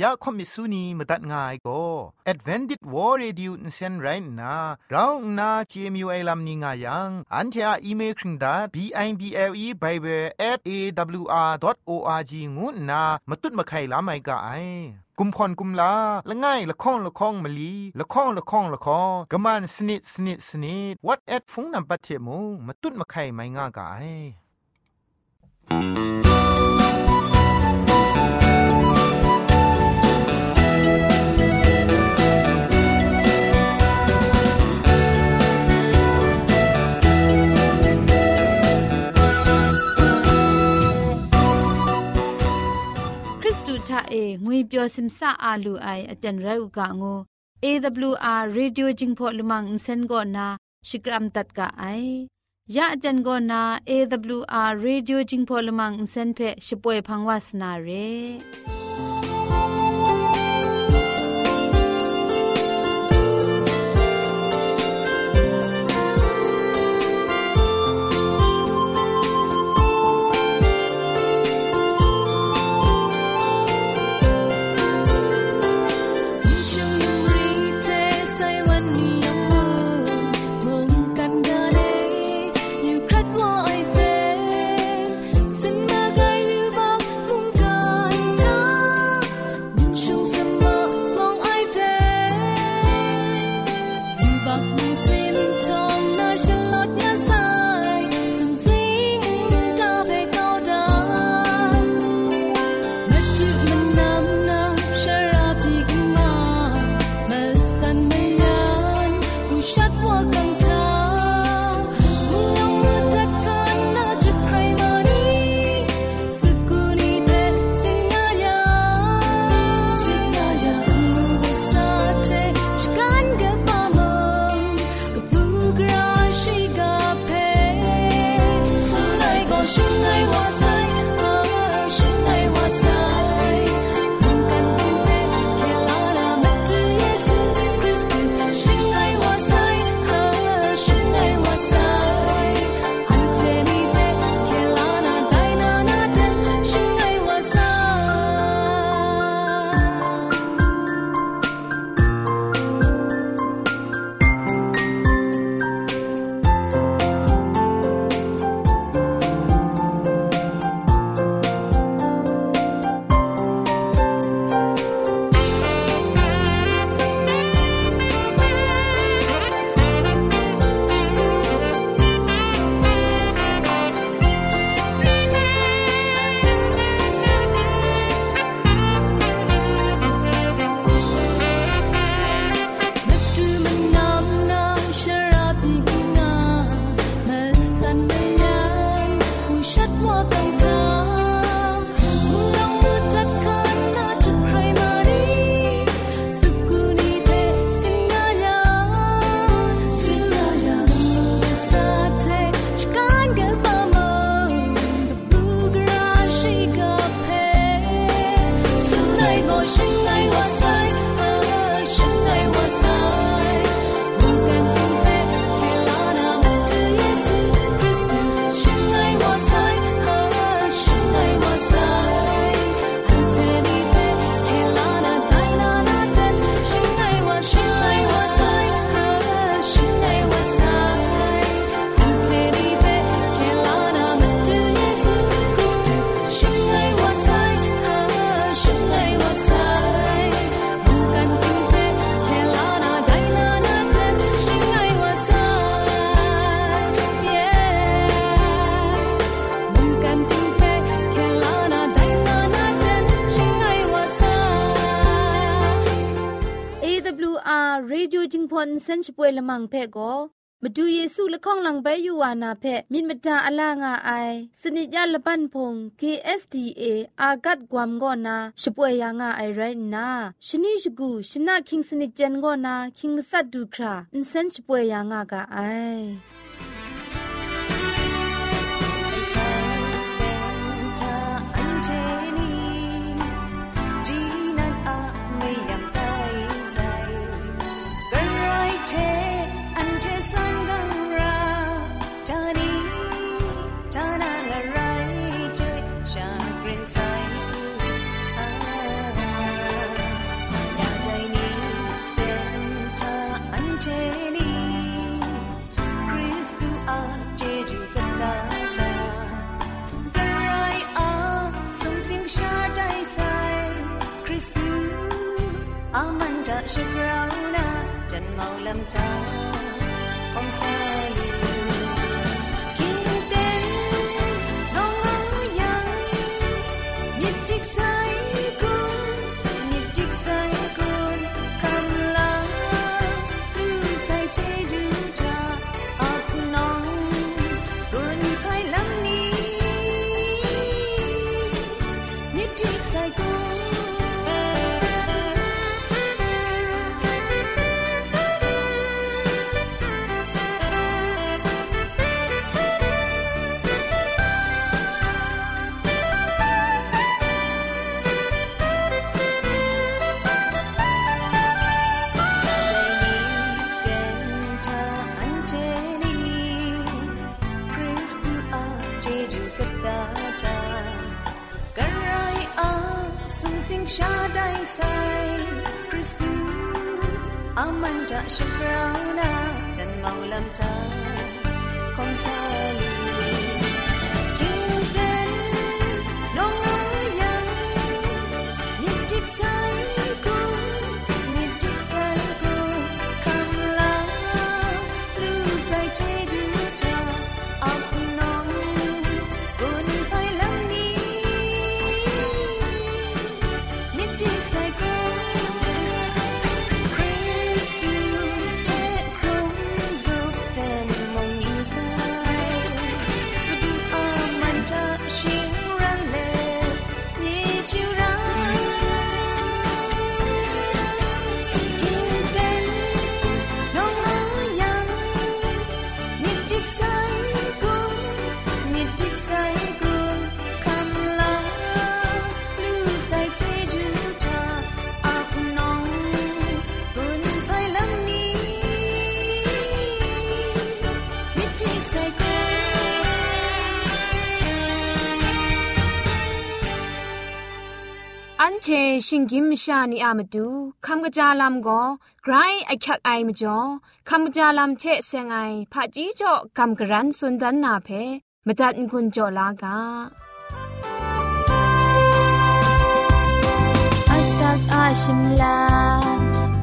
อยากคอมิสุนีมตัดง่ายก็ Advented War Radio นเซนไรน่ะเราหน้า CMU ไอลัมนิงายังอันที่อ่อีเมลคิงดา b i b l e bible at a w r o r g งูน่ะมาตุ้ดมาไข่ลาไม่กะไอกุมพรกุมลาละง่ายละค้องละค้องมะลีละค้องละค้องละค้องกะมันสนิดสนิดสนิด what at ฟงนัมปัตเทมูมาตุ้ดมาไข่ไม่ง่ากะไเองวยเปียวซิมซาอาลูไออาจารย์ไรอุกะงู AWR Radio จิงพอลมังอินเซนโกนาชิกรัมตัดกะไอยะอาจารย์โกนา AWR Radio จิงพอลมังอินเซนเพช่วยพังวาสนาเร นเซนช่วยละมังเพ่ก็มาดูเยซูละข้องหลังใบยูวานาเพ่มินมตาอลางาไอสนิจยาละปันพง KSDA อากัดกวมก็นาช่วยยางาไอไรนาชนิชกูชนะคิงสนิจเจนก็นาคิงมัสัดดูคราอินเซนช่วยยางากาไอ شكرانا جن مولم تا قم سالي ชชิงกิมชานีอามาดูคำกระจาลำก็ไกรไอคักไอมาจ่อคำกระจาลำเชเซงไอผาจีจ่อคำกระรันสุนดันนาเพมตัดกุญจ่อลากา Asak ashimla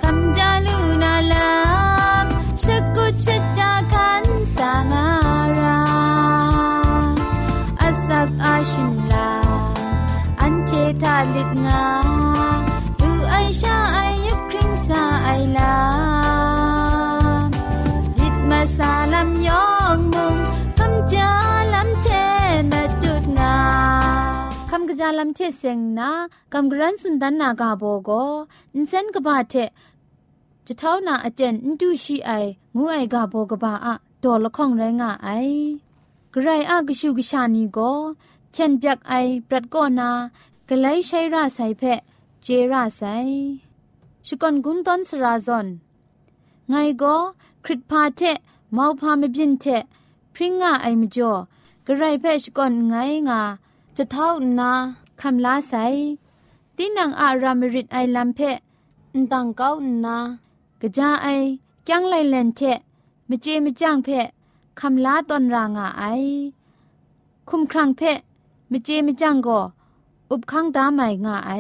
kamjalu nalam shakut chacha kan จาลำเทเซงนะคำกรันสุนดันนากาโบโกอินเซนกบาเทจะเท่านาอาเจนอินดูชีไองูไอกาโบกบาอะดอละข้องแรงอะไอกระไรอะกชูกชานีโกเช่นยักไอปรัดก็นากะไลใช้ราใส่เพะเจราใส่ชุกอนกุมตอนสราซอนไงก็คริตพาเทมาพาม่บินเทพริ้งงะไอมจ่อกระไรเพชุกอนไงงา จะเท่านาคำลาใสตีนังอารามริดไอลัมเพะนตังเก้านากะจาไอจังไลเลนเทะมเจมจังเพะคำลาตอนรางาไอ คุมครังเพะมเจมจังก็อุบคังตาใหม่งาไอ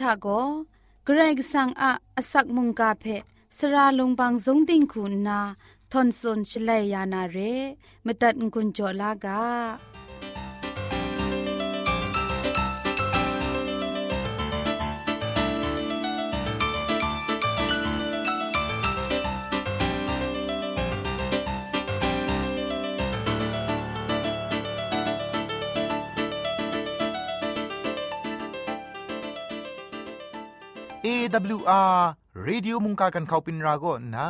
ทาโกเกรกสังอะอสักมุงกาเพสราลงบางสงติงคุณนาทอนซนชลัยยานาเรมตัดกุญจลากา AWR Radio มุงกากันเขาปินราโกนะ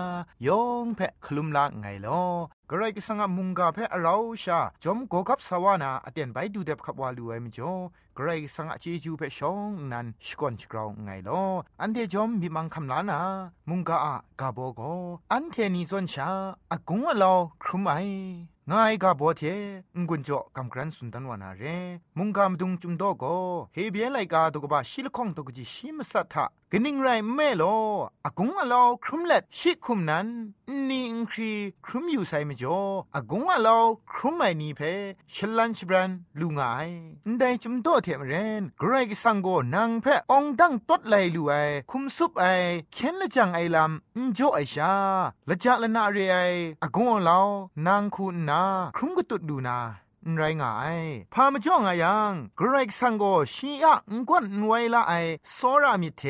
ยองเพะคลุมละไงลอกระไรก็สังมุงกาเพะเราชาจอมโกกับสวานาอเตียนไปดูเด็บขับวาลูไอมจ่อกระไรก็สังเจจูเพะชองนันสกอนชกราวไงลออันเดจอมมีมังคำลานามุงกาอะกาโบโกอันเทนีซอนชาอากงอะลอครุมไองายกาโบเทงกุนจ่อกำกรันสุนตันวานาเรมุงกามดุงจุมโดโกเฮเบียไลกาตกบะชิลคองตกจิชิมสัทธะ กนิ่งไรแม่ลอากงอะลอครุมเล็ดชิคุมนั้นนี่อิงครีครุมอยู่ไซมจ่ออากงอะลอครุมไม่นีเพชลันชบรันลุงไอได้จุมโตเทมเรนไกรกสังโกนางเพองดังตดไลลูไอคุมซุปไอเข็นละจังไอลำอินจ่อไอชาละจักละนาเรไออากงอะลอนางคุณนาครุมก็ตุดดูนา ไรงายพามาจ้องอายังกรกสังโกชีอะงกวนไวละไอซอรามิเท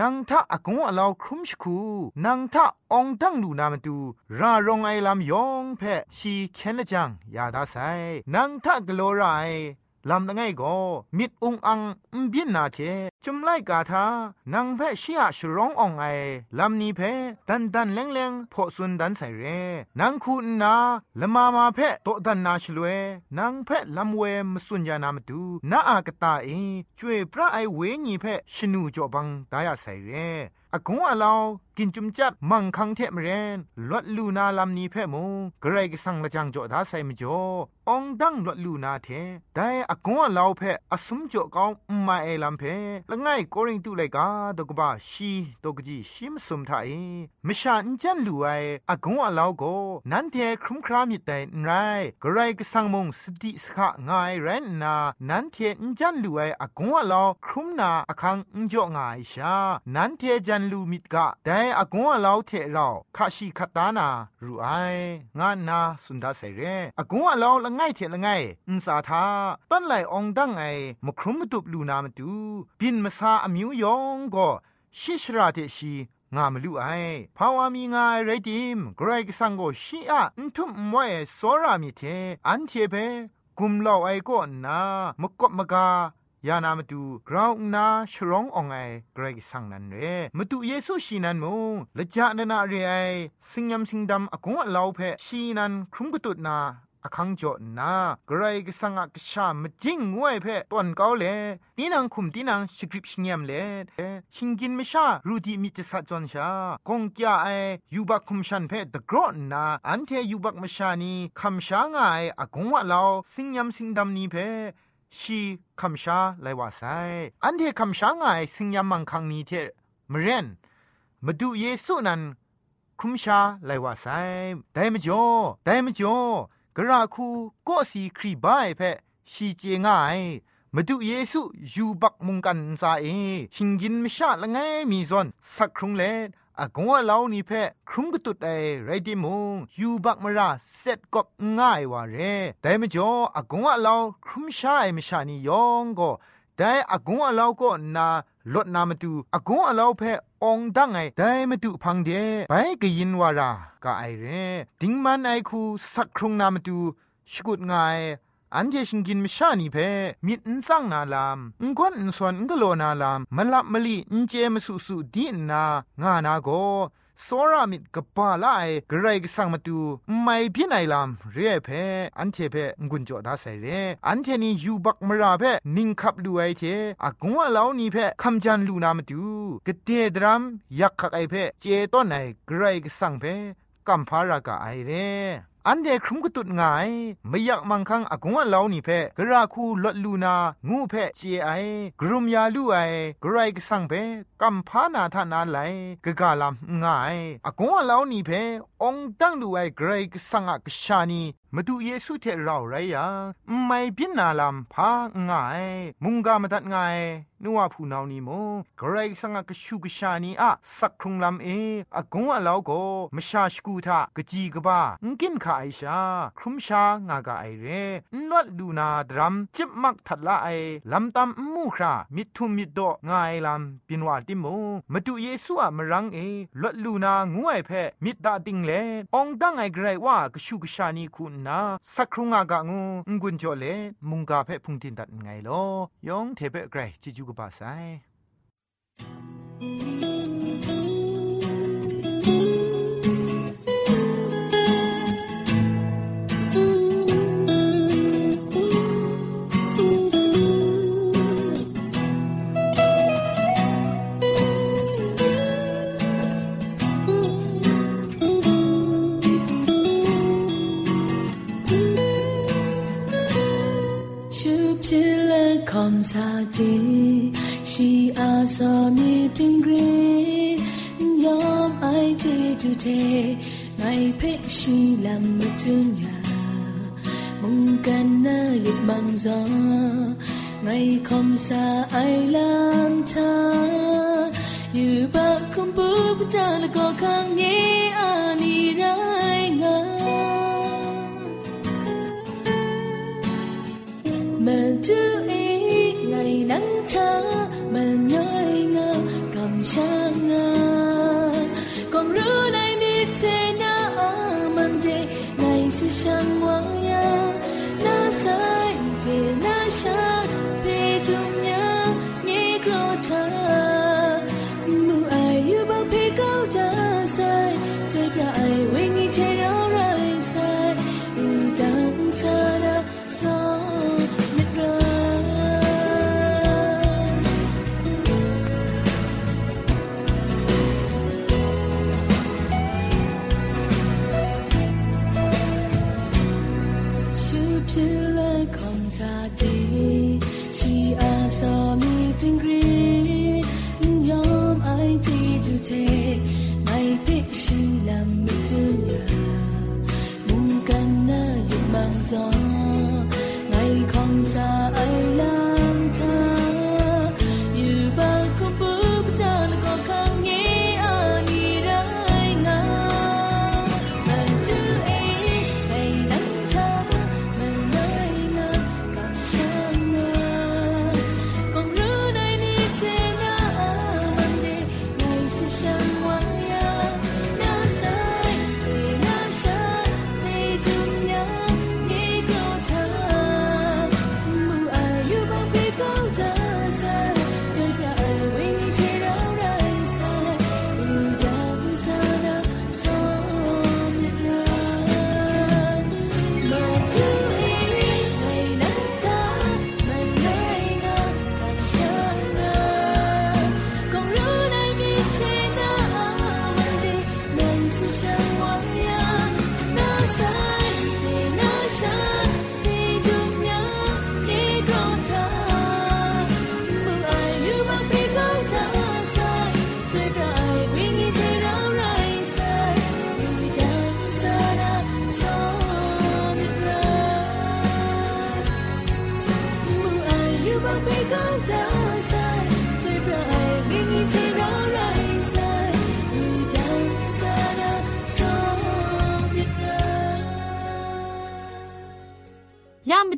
นังทะอกงอะลอครุมชคูนังทะองตั้งดูนามตูรารองไอลามยองเพชีเคนจังยาดาไซนังทะกโลไร ลำละไงก็มิดองอังอุบินนาเทจุมไลกาทานางแพชียชร้องอองไอลำนี้เพดันดันแรงแรงพอสุนดันใส่เรนางคุณนาละมามาเพโตดันนาชลเวนางแพลำเวมสุญญานามตูนาอากตาเอช่วยพระไอเวญีเพชนูจอบังดายาใส่เรอากงอาลาว กินจุมจัดมังคังเทมเรนลวดลูนาลำนี้เพมงกระไรก็สังละจังจ่อดาใส่มจ่อองดังลวดลูนาเทแต่อากงอาลาเพอสมจ่อก้าวมาเอลำเพละไงโกริงตุเลยกาตกบ้าชีตกจีชิมสมทาเอมชาอินจันลูไออากงอาลาวโกนันเทครุมครามิดแต่ไรกระไรก็สังมงสติสขะงายเรนนานันเทอินจันลูไออากงอาลาครุมนาอคังอินจ่องายชานันเทจันลูมิดกะแต่อากงอาลาวเทเราคาชิคัตานารูไองานนาสุนดาใส่เรอากงอาลาวละไงเทละไงอุนสาทาปั้นไหลองดังไอมครุมมตุบลูนามตูบินมาซาอมิวยองก็ชิชราเทชีงามลุไอภาวามีงายไรดิมเกรกสังโกชีอะอุทุมมวยโซรามิเทอันเทเปกุมล่าไอก็นามกบมกา ยานามาดูกราวนาชร้ององไอเกรกสังนันเรมาดูเยซูชีนันมงละจานานาเรไอสิงยำสิงดำอากงอลาวเพชีนันครุมกตุดนาอคังจดนาไกรกสังกชามจิงงวยเพตอนเกาเลตีนังคุมตีนังสคริปชเงียมเลชิงกินมชารูดีมิจสัจอนชากงกยาไอยูบักคุมชันเพตะกรอนนาอันเทยูบักมชานีคำชางายอากงวะลาวสิงยำสิงดำนี้เพ ชีคำชาไลว่าไซอันเทคำชางายสิงยำมังคังนี้เทมเรนมาดูเยซูนันคุมชาไลว่าไซแต่มจ่อแต่มจ่อกระคูก็สีครีบายเพชีเจง่ายมาดูเยซูยูบักมุงกันซาเอหิงกินมชาละไงมีซอนสักครุงเล อากงว่าเล่านี่เพครุงกตุดไอไรดิมงยูบักมราเซ็ตกบง่ายว่าเรแต่มจ่ออากงว่าเล่าครุมชาไอมชานียองก็แต่อากงว่าเล่าก็นาลดนามาดูอากงว่าเล่าเพองดังไงแต่มาดูพังเดไปก็ยินวารากะไอเรดิงมันไอคูสักครุงนามาดูชกุดง่าย อันเจชิงกินมชานีเพมิดอินซังนาลามอุกวนอินสวนอิงกโลนาลามมลับมลีอินเจมสุสุดีนางานาโกโซรามิดกปาลาไอกรกสังมาตูไม่พี่ไหนลามเรียเพอันเทเพงุนจอดาใส่เรอันเทนียูบักมราเพนิงคับดูไอเทอากงว่าเหล่านี้เพคำจันลูนามาตูกเตดรัมยักขักไอเพเจต้นไอเกรกสังเพกัมพารากาไอเร อันเดครุมกตุดง่ายไม่อยากมังคังอากงว่าเล่านี่เพกระคูลดลูนางูเพเจไอกรุมยาลูไอกรายกสังเพกัมพานาทานาไลกะกาลามง่ายอากงว่าเล่านี่เพองตั้งดูไอกรกสังกชานี มาดูเยซูเทเราไรยาไม่พินาลามพาง่าย มุงกามาตัดง่ายนัวผู้นานีโมเกรกสังกชูกชานีอะสักครุงลำเออากงว่าเล่าก็มชาชกูทากจีกบ้างกินขาไอชา ครุมชางากาไอเรนวดดูนาดรัมจิบมักทัดละไอลำตามมูครามิทุมมิดโดง่ายลำปินวาติโมมาดูเยซูอะมรังเอลดลูนางวยเพมิดดาติงเลองดังไอเกรว่ากชูกชานีคุณนาสักครุงอากางูงุนจอเลมุงกาเพพุงตินตัดไงลอยองเทเปเกรจิจูกบาไซ sa ti she a so ni ting gre yom ai ti tu te ngai pe she lam mi tu nya mong kan na yip man zo ngai kom sa ai lam ta yu ba kum bu ta la go kang ย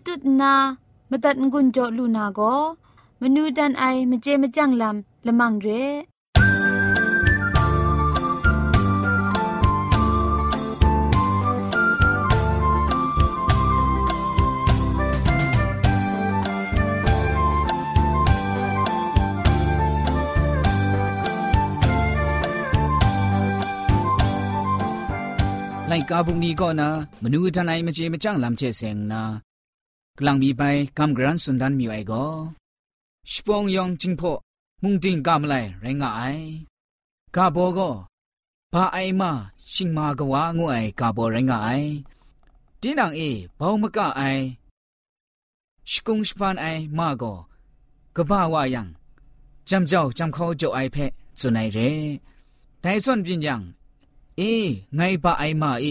ตุดนามตัดงุนจอลูนาโกมนูดันไอมเจมจังลำละมังเรไลกาบุงนี้ก็นะมนูทนายมเจมจังลำเชเซงนะ กลังมีไปกำกรันสุนดันมีไอก็ชปองยองจิงพ่อมุงติงกามไลไรงาไอกาโบก็พาไอมาชิงมากว่างูไอกาโบไรงาไอ တင်းနံအေဘောင်းမကအိုင်ရှကုံစပန်အိုင်မာကိုကဘာဝယံจำเจ้าจำเขาเจ้าไอเพะสุนัยเรแต่ส่วนปิญญังเอไงบะไอมาเ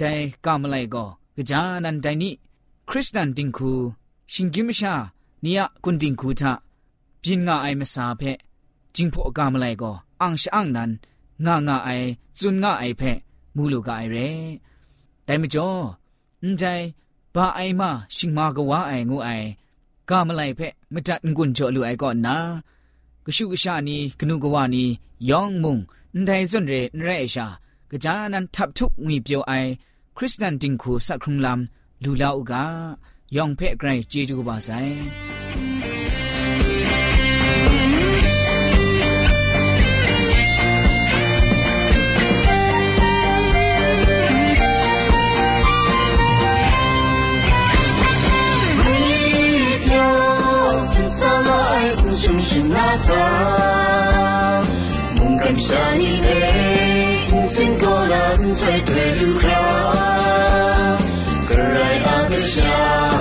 ได้กามไลก็กะจานันไดนี่คริสตันดิงคูชิงกิมชาเนียกุนดิงคูทะปินงาไอมสาเพจิงพอกามไลก็อังชะอังนันงางาไอจุนงาไอเพมูลูกาไอเรแต่มจ่ออันใจบาไอมาชิงมากว่าไองูไอกามไลเพมจัดกุนจ่อลูไอก่อนนะกชุกชานีกนุกวานียองมุงอันใจส่วนเรนเรชา กะจานันทับทุกงีเปียวไอ คริสตันดิงคูสักครุงลำลูลาอุกายองเพ่ไกรจีจูบาไซ。 梦 cầm xa đi đến xin cô đàn chạy thuê lưu ra cười ác xa,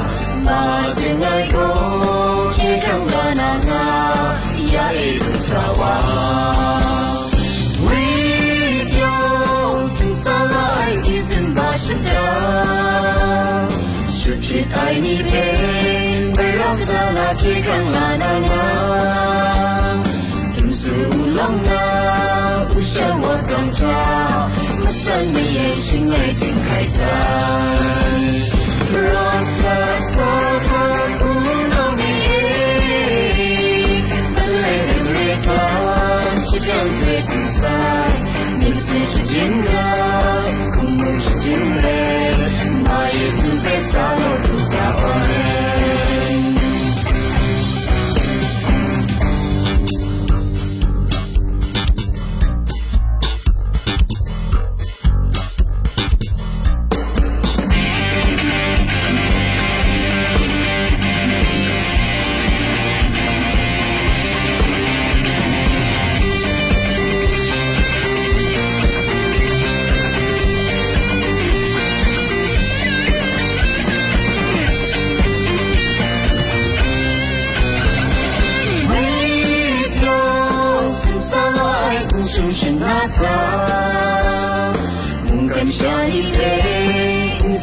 mà dừng ai cô khi không là nàng nga ya ấy cũng xin xa lại đi dừng bà chân ta sự kiện ai đi đến bây giờ ta là càng là nàng 自无浪打，不羡我高照。不羡眉眼，心爱尽开笑。不怕沙滩不浪，不累的微笑，是种最自在。你不是金戈，我不是金人，那一世被杀都不在乎。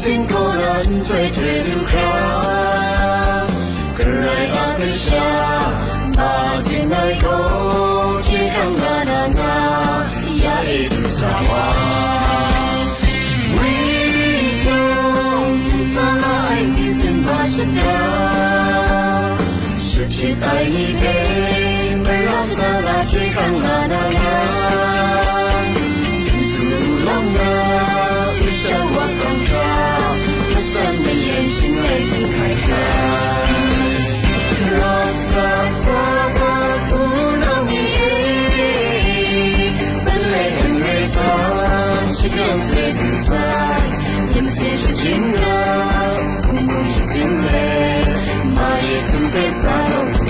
辈，心口人最最流卡，个来阿个下，那进来口，也看那那那，呀一路沙哇。为了心 Kristina, Kristina, Maria sem pensar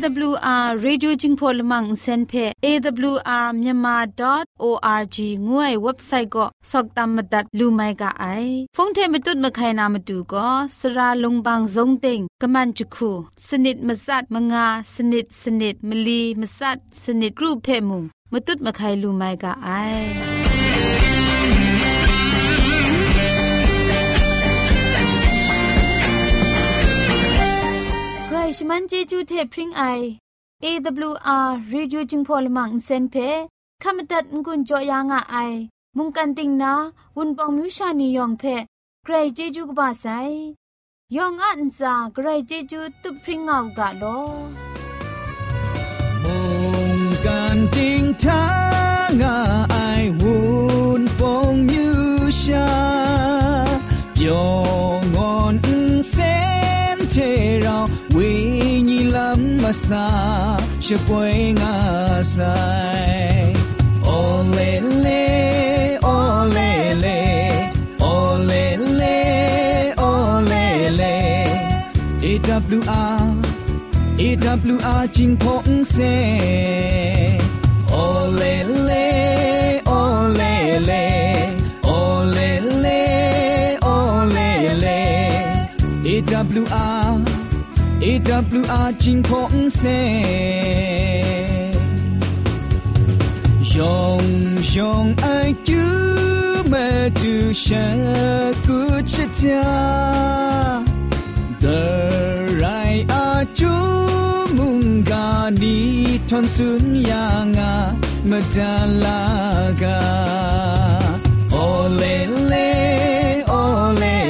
AWR Radio Jingpo Lamang Senphe AWR Myanmar.org งวยเว็บไซต์ก็สอกตามมาดัดลูไมกะไอฟงเทมตุดมา ชมันเจจูเทพริงไอ AWR Radio จึงพอลมังเซนเพขมตัดงุนจอยางอ้ายมุงกันติงนาวุนปองมิวชานียองเพใครเจจูกบาไซยองอันซาใครเจจูตุพริงเอากาโลมงกันติงทางอ้ายวุนปองมิวชาเปียว สาช่วยงาใสโอเลเลโอเ AWR AWR จิงพงเซโอเลเลโอเลเลโอเลเลโอเลเล AWR AWR จิงพงเซยองยองไอจูมาดูฉันกูจะจา The right are chu munga ni thon sun ya nga madalaga ole le ole le ole